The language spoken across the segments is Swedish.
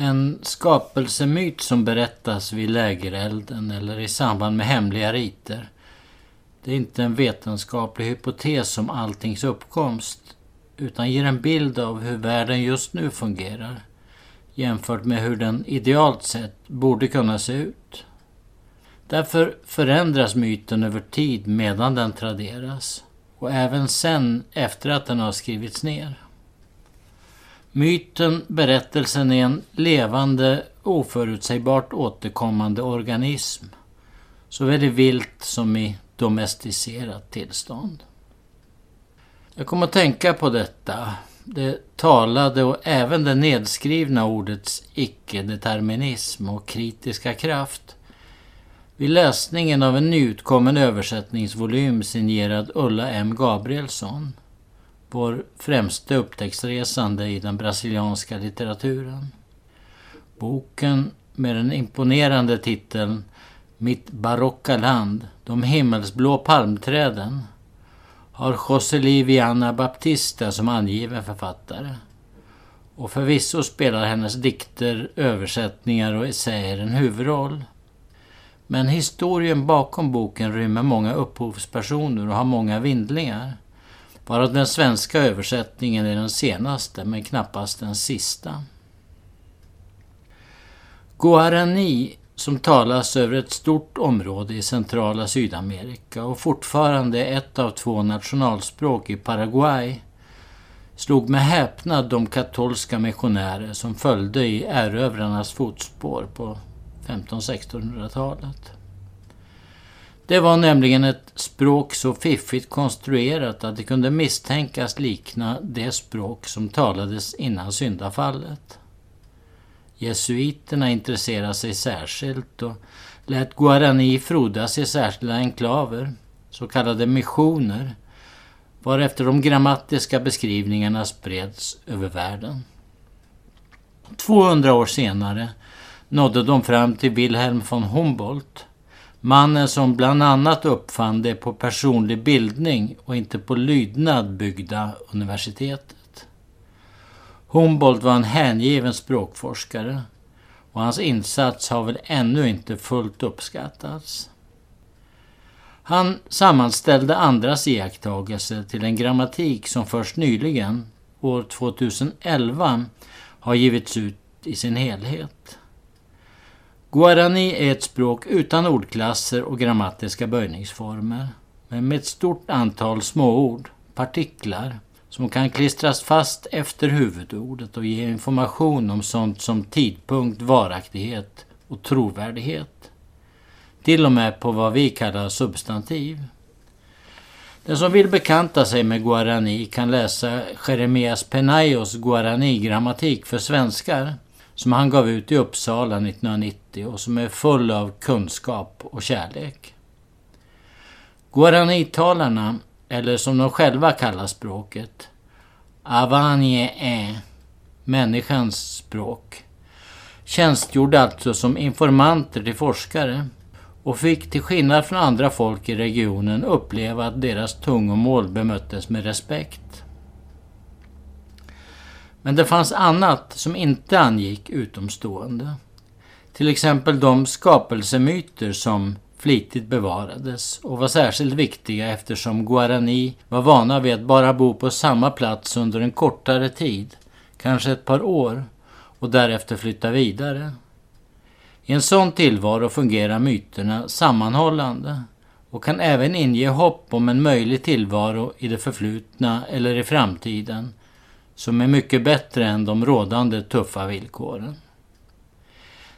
En skapelsemyt som berättas vid lägerelden eller i samband med hemliga riter. Det är inte en vetenskaplig hypotes om alltings uppkomst utan ger en bild av hur världen just nu fungerar jämfört med hur den idealt sett borde kunna se ut. Därför förändras myten över tid medan den traderas och även sen efter att den har skrivits ner. Myten, berättelsen är en levande, oförutsägbart återkommande organism. Såväl i vilt som i domesticerat tillstånd. Jag kom att tänka på detta, det talade och även det nedskrivna ordets icke-determinism och kritiska kraft vid läsningen av en nyutkommen översättningsvolym signerad Ulla M Gabrielsson vår främste upptäcktsresande i den brasilianska litteraturen. Boken med den imponerande titeln Mitt barocka land, de himmelsblå palmträden har Joseli Viana Baptista som angiven författare. Och förvisso spelar hennes dikter, översättningar och essäer en huvudroll. Men historien bakom boken rymmer många upphovspersoner och har många vindlingar. Bara den svenska översättningen är den senaste, men knappast den sista. Guarani, som talas över ett stort område i centrala Sydamerika och fortfarande är ett av två nationalspråk i Paraguay, slog med häpnad de katolska missionärer som följde i erövrarnas fotspår på 1500-1600-talet. Det var nämligen ett språk så fiffigt konstruerat att det kunde misstänkas likna det språk som talades innan syndafallet. Jesuiterna intresserade sig särskilt och lät guarani frodas i särskilda enklaver, så kallade missioner, varefter de grammatiska beskrivningarna spreds över världen. 200 år senare nådde de fram till Wilhelm von Humboldt Mannen som bland annat uppfann det på personlig bildning och inte på lydnad byggda universitetet. Humboldt var en hängiven språkforskare och hans insats har väl ännu inte fullt uppskattats. Han sammanställde andras iakttagelser till en grammatik som först nyligen, år 2011, har givits ut i sin helhet. Guarani är ett språk utan ordklasser och grammatiska böjningsformer, men med ett stort antal småord, partiklar, som kan klistras fast efter huvudordet och ge information om sånt som tidpunkt, varaktighet och trovärdighet. Till och med på vad vi kallar substantiv. Den som vill bekanta sig med guarani kan läsa Jeremias Penaios guarani-grammatik för svenskar som han gav ut i Uppsala 1990 och som är full av kunskap och kärlek. Guaranitalarna, eller som de själva kallar språket, Avanie är människans språk, tjänstgjorde alltså som informanter till forskare och fick till skillnad från andra folk i regionen uppleva att deras tungomål bemöttes med respekt. Men det fanns annat som inte angick utomstående. Till exempel de skapelsemyter som flitigt bevarades och var särskilt viktiga eftersom guarani var vana vid att bara bo på samma plats under en kortare tid, kanske ett par år, och därefter flytta vidare. I en sån tillvaro fungerar myterna sammanhållande och kan även inge hopp om en möjlig tillvaro i det förflutna eller i framtiden som är mycket bättre än de rådande tuffa villkoren.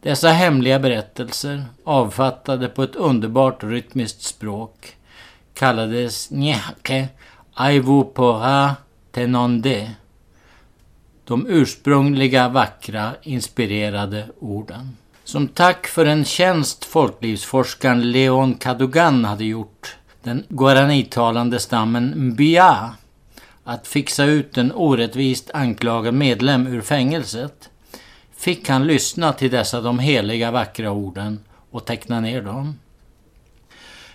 Dessa hemliga berättelser, avfattade på ett underbart rytmiskt språk, kallades Njake Aivupora Tenonde. De ursprungliga vackra, inspirerade orden. Som tack för en tjänst folklivsforskaren Leon Cadogan hade gjort den guaranitalande stammen Mbia att fixa ut en orättvist anklagad medlem ur fängelset fick han lyssna till dessa de heliga vackra orden och teckna ner dem.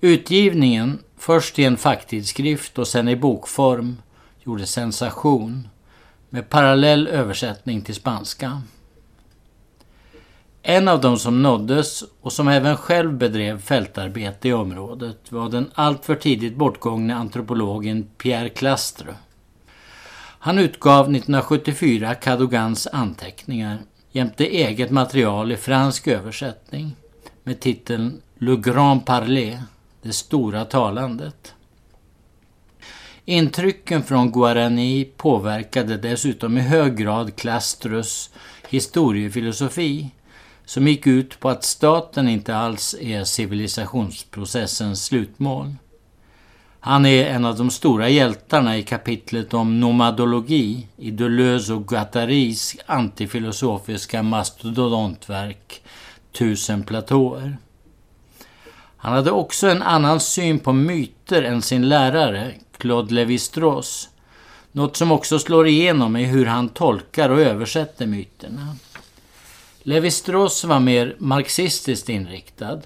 Utgivningen, först i en facktidskrift och sen i bokform, gjorde sensation med parallell översättning till spanska. En av dem som nåddes och som även själv bedrev fältarbete i området var den alltför tidigt bortgångne antropologen Pierre Clastre. Han utgav 1974 Cadogans anteckningar jämte eget material i fransk översättning med titeln Le Grand Parler, det stora talandet. Intrycken från guarani påverkade dessutom i hög grad Klastrus’ historiefilosofi som gick ut på att staten inte alls är civilisationsprocessens slutmål. Han är en av de stora hjältarna i kapitlet om nomadologi i Deleuze och Guattaris antifilosofiska mastodontverk Tusen platåer. Han hade också en annan syn på myter än sin lärare, Claude Lévi-Strauss. Något som också slår igenom i hur han tolkar och översätter myterna. Lévi-Strauss var mer marxistiskt inriktad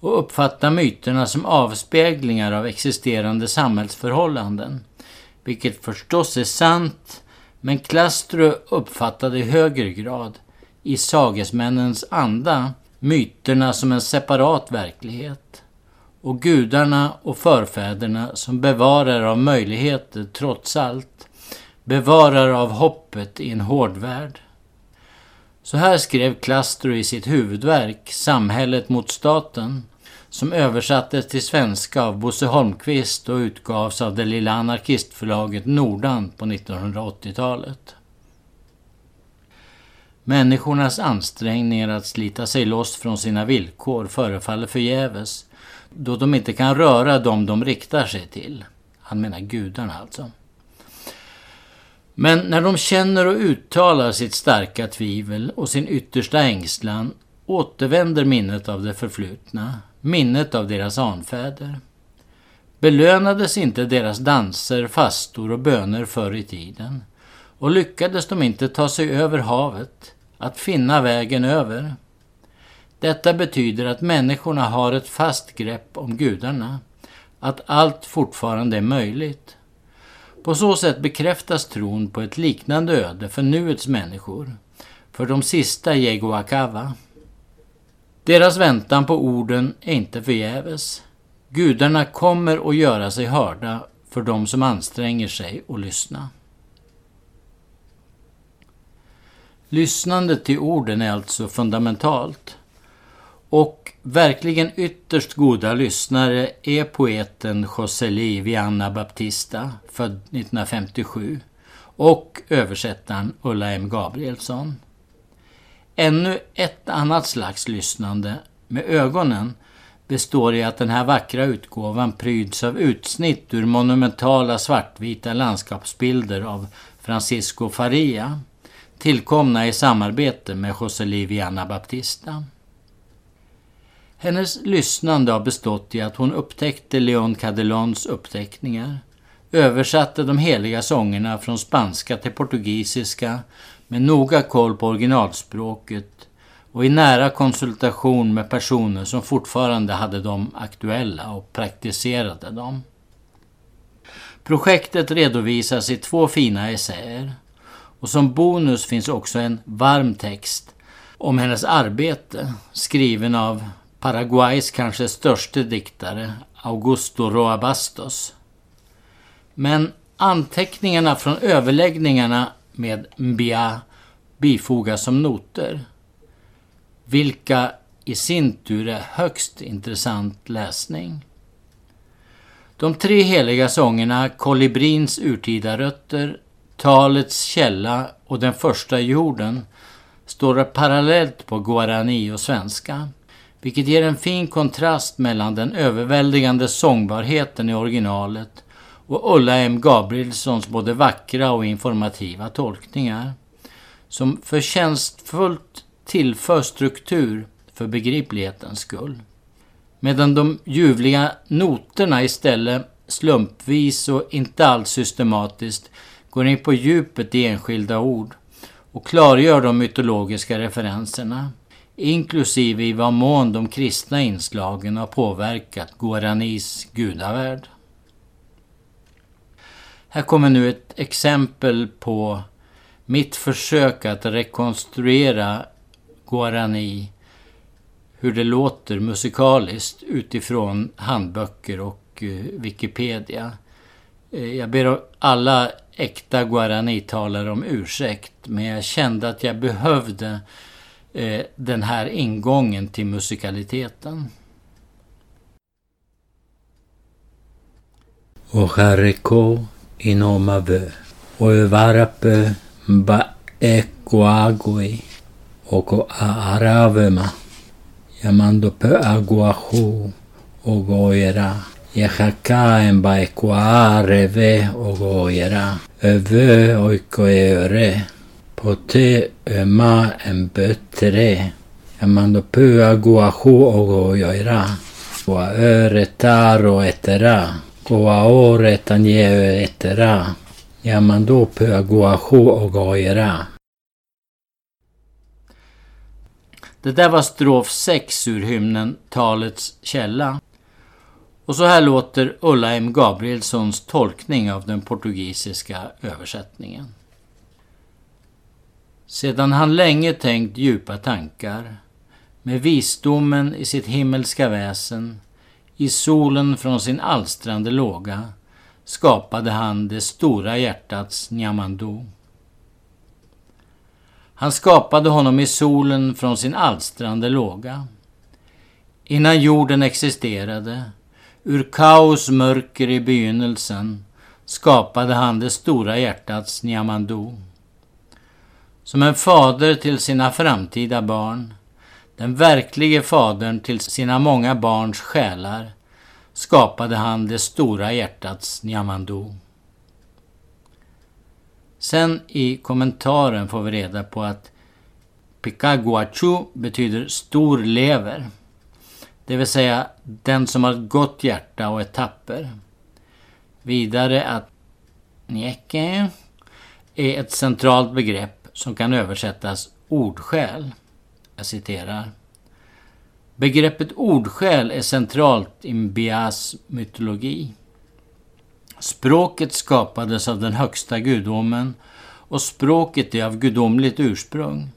och uppfatta myterna som avspeglingar av existerande samhällsförhållanden. Vilket förstås är sant, men Klastro uppfattade i högre grad, i sagesmännens anda, myterna som en separat verklighet. Och gudarna och förfäderna som bevarare av möjligheter trots allt. Bevarare av hoppet i en hård värld. Så här skrev Klastro i sitt huvudverk Samhället mot staten som översattes till svenska av Bosse Holmqvist och utgavs av det lilla anarkistförlaget Nordan på 1980-talet. Människornas ansträngningar att slita sig loss från sina villkor förefaller förgäves då de inte kan röra dem de riktar sig till. Han menar gudarna alltså. Men när de känner och uttalar sitt starka tvivel och sin yttersta ängslan återvänder minnet av det förflutna, minnet av deras anfäder. Belönades inte deras danser, fastor och böner förr i tiden? Och lyckades de inte ta sig över havet, att finna vägen över? Detta betyder att människorna har ett fast grepp om gudarna, att allt fortfarande är möjligt. På så sätt bekräftas tron på ett liknande öde för nuets människor, för de sista Jegoakava. Deras väntan på orden är inte förgäves. Gudarna kommer att göra sig hörda för de som anstränger sig att lyssna. Lyssnandet till orden är alltså fundamentalt. Och verkligen ytterst goda lyssnare är poeten Joseli Vianna Baptista, född 1957, och översättaren Ulla M Gabrielsson. Ännu ett annat slags lyssnande, med ögonen, består i att den här vackra utgåvan pryds av utsnitt ur monumentala svartvita landskapsbilder av Francisco Faria, tillkomna i samarbete med José Viana Baptista. Hennes lyssnande har bestått i att hon upptäckte Leon Cadelons uppteckningar, översatte de heliga sångerna från spanska till portugisiska med noga koll på originalspråket och i nära konsultation med personer som fortfarande hade dem aktuella och praktiserade dem. Projektet redovisas i två fina essäer och som bonus finns också en varm text om hennes arbete skriven av Paraguays kanske störste diktare Augusto Roa Bastos. Men anteckningarna från överläggningarna med Mbia bifogas som noter, vilka i sin tur är högst intressant läsning. De tre heliga sångerna Kolibrins urtida rötter, Talets källa och Den första jorden står parallellt på guarani och svenska, vilket ger en fin kontrast mellan den överväldigande sångbarheten i originalet och Ulla M Gabrielssons både vackra och informativa tolkningar som förtjänstfullt tillför struktur för begriplighetens skull. Medan de ljuvliga noterna istället slumpvis och inte alls systematiskt går in på djupet i enskilda ord och klargör de mytologiska referenserna, inklusive i vad mån de kristna inslagen har påverkat Guaranis gudavärld. Här kommer nu ett exempel på mitt försök att rekonstruera guarani, hur det låter musikaliskt utifrån handböcker och eh, Wikipedia. Eh, jag ber alla äkta guaranitalare om ursäkt, men jag kände att jag behövde eh, den här ingången till musikaliteten. Och hareko inomave och oevarapö ba ekoagoi och aravema, yamando pö aguahu, ogoera. Jehakaen baekua reve goera Öve oikoeure. Pote öma eh, en bötre. Amando pua guahu ogoera. Goa öre taro etera. Goa ore tanje etera. Yamando pua guahu ogoera. Det där var strof 6 ur hymnen Talets källa. Och så här låter Ulla M Gabrielssons tolkning av den portugisiska översättningen. Sedan han länge tänkt djupa tankar, med visdomen i sitt himmelska väsen, i solen från sin alstrande låga, skapade han det stora hjärtats Nyamandu. Han skapade honom i solen från sin alstrande låga. Innan jorden existerade Ur kaos mörker i begynnelsen skapade han det stora hjärtats Nyamandu. Som en fader till sina framtida barn, den verklige fadern till sina många barns själar, skapade han det stora hjärtats Niamandu. Sen i kommentaren får vi reda på att Pikaguachu betyder stor lever. Det vill säga den som har ett gott hjärta och är tapper. Vidare att njeke är ett centralt begrepp som kan översättas ordsjäl. Jag citerar. Begreppet ordsjäl är centralt i Bias mytologi. Språket skapades av den högsta gudomen och språket är av gudomligt ursprung.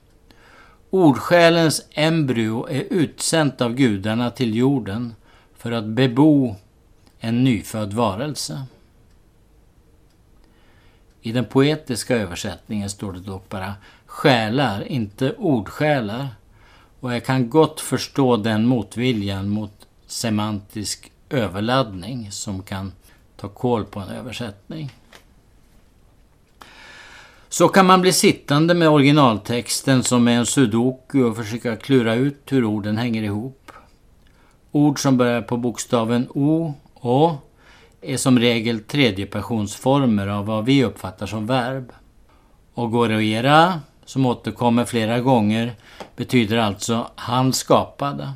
Ordsjälens embryo är utsänt av gudarna till jorden för att bebo en nyfödd varelse. I den poetiska översättningen står det dock bara själar, inte ordsjälar. Och jag kan gott förstå den motviljan mot semantisk överladdning som kan ta koll på en översättning. Så kan man bli sittande med originaltexten som är en sudoku och försöka klura ut hur orden hänger ihop. Ord som börjar på bokstaven O, Å, är som regel tredjepersonsformer av vad vi uppfattar som verb. Ogoreera, som återkommer flera gånger, betyder alltså han skapade.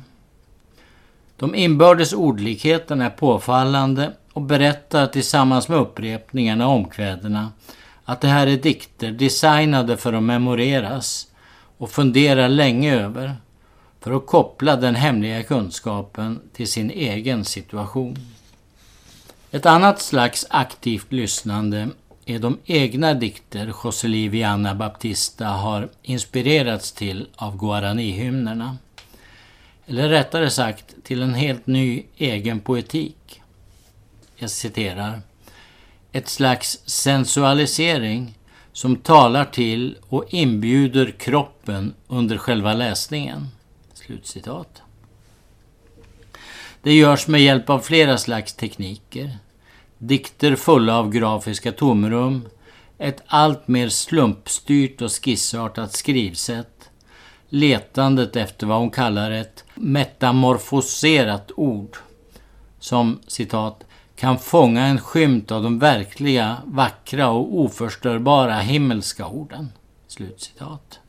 De inbördes ordlikheterna är påfallande och berättar tillsammans med upprepningarna och omkvädena att det här är dikter designade för att memoreras och fundera länge över för att koppla den hemliga kunskapen till sin egen situation. Ett annat slags aktivt lyssnande är de egna dikter José Viana Baptista har inspirerats till av guarani-hymnerna. Eller rättare sagt till en helt ny egen poetik. Jag citerar ett slags sensualisering som talar till och inbjuder kroppen under själva läsningen. Slutcitat. Det görs med hjälp av flera slags tekniker. Dikter fulla av grafiska tomrum, ett allt mer slumpstyrt och skissartat skrivsätt, letandet efter vad hon kallar ett metamorfoserat ord, som citat kan fånga en skymt av de verkliga, vackra och oförstörbara himmelska orden. Slutcitat.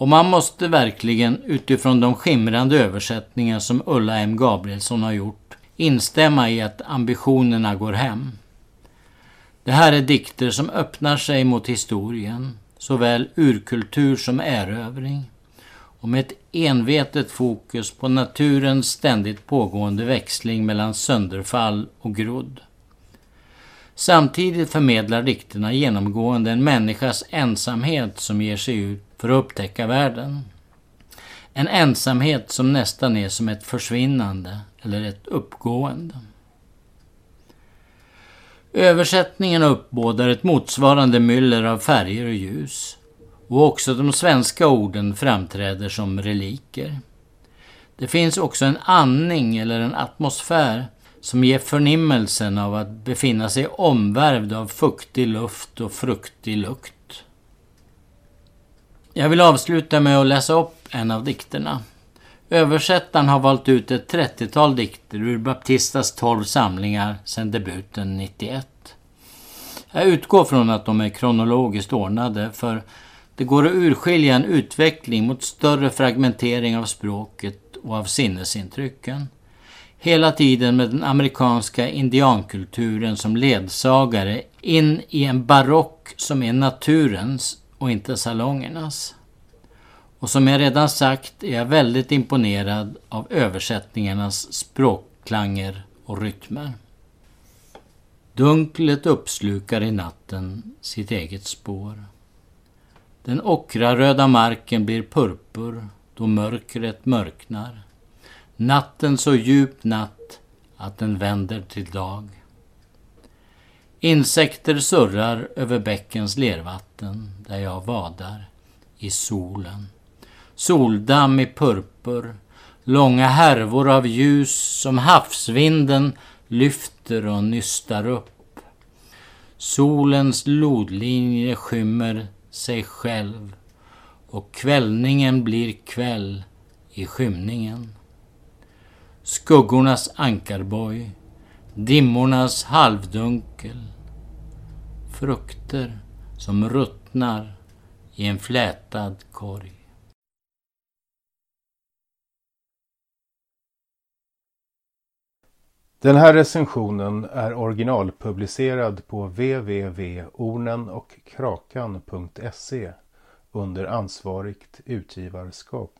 Och man måste verkligen utifrån de skimrande översättningar som Ulla M Gabrielsson har gjort instämma i att ambitionerna går hem. Det här är dikter som öppnar sig mot historien, såväl urkultur som erövring och med ett envetet fokus på naturens ständigt pågående växling mellan sönderfall och grodd. Samtidigt förmedlar dikterna genomgående en människas ensamhet som ger sig ut för att upptäcka världen. En ensamhet som nästan är som ett försvinnande eller ett uppgående. Översättningen uppbådar ett motsvarande myller av färger och ljus. Och också de svenska orden framträder som reliker. Det finns också en andning eller en atmosfär som ger förnimmelsen av att befinna sig omvärvd av fuktig luft och fruktig lukt. Jag vill avsluta med att läsa upp en av dikterna. Översättaren har valt ut ett 30-tal dikter ur Baptistas 12 samlingar sedan debuten 91. Jag utgår från att de är kronologiskt ordnade för det går att urskilja en utveckling mot större fragmentering av språket och av sinnesintrycken. Hela tiden med den amerikanska indiankulturen som ledsagare in i en barock som är naturens och inte salongernas. Och som jag redan sagt är jag väldigt imponerad av översättningarnas språkklanger och rytmer. Dunklet uppslukar i natten sitt eget spår. Den ockraröda marken blir purpur då mörkret mörknar. Natten så djup natt att den vänder till dag. Insekter surrar över bäckens lervatten där jag vadar i solen. Soldamm i purpur, långa härvor av ljus som havsvinden lyfter och nystar upp. Solens lodlinje skymmer sig själv och kvällningen blir kväll i skymningen. Skuggornas ankarboj, dimmornas halvdunkel, frukter som ruttnar i en flätad korg. Den här recensionen är originalpublicerad på www.ornenochkrakan.se under ansvarigt utgivarskap.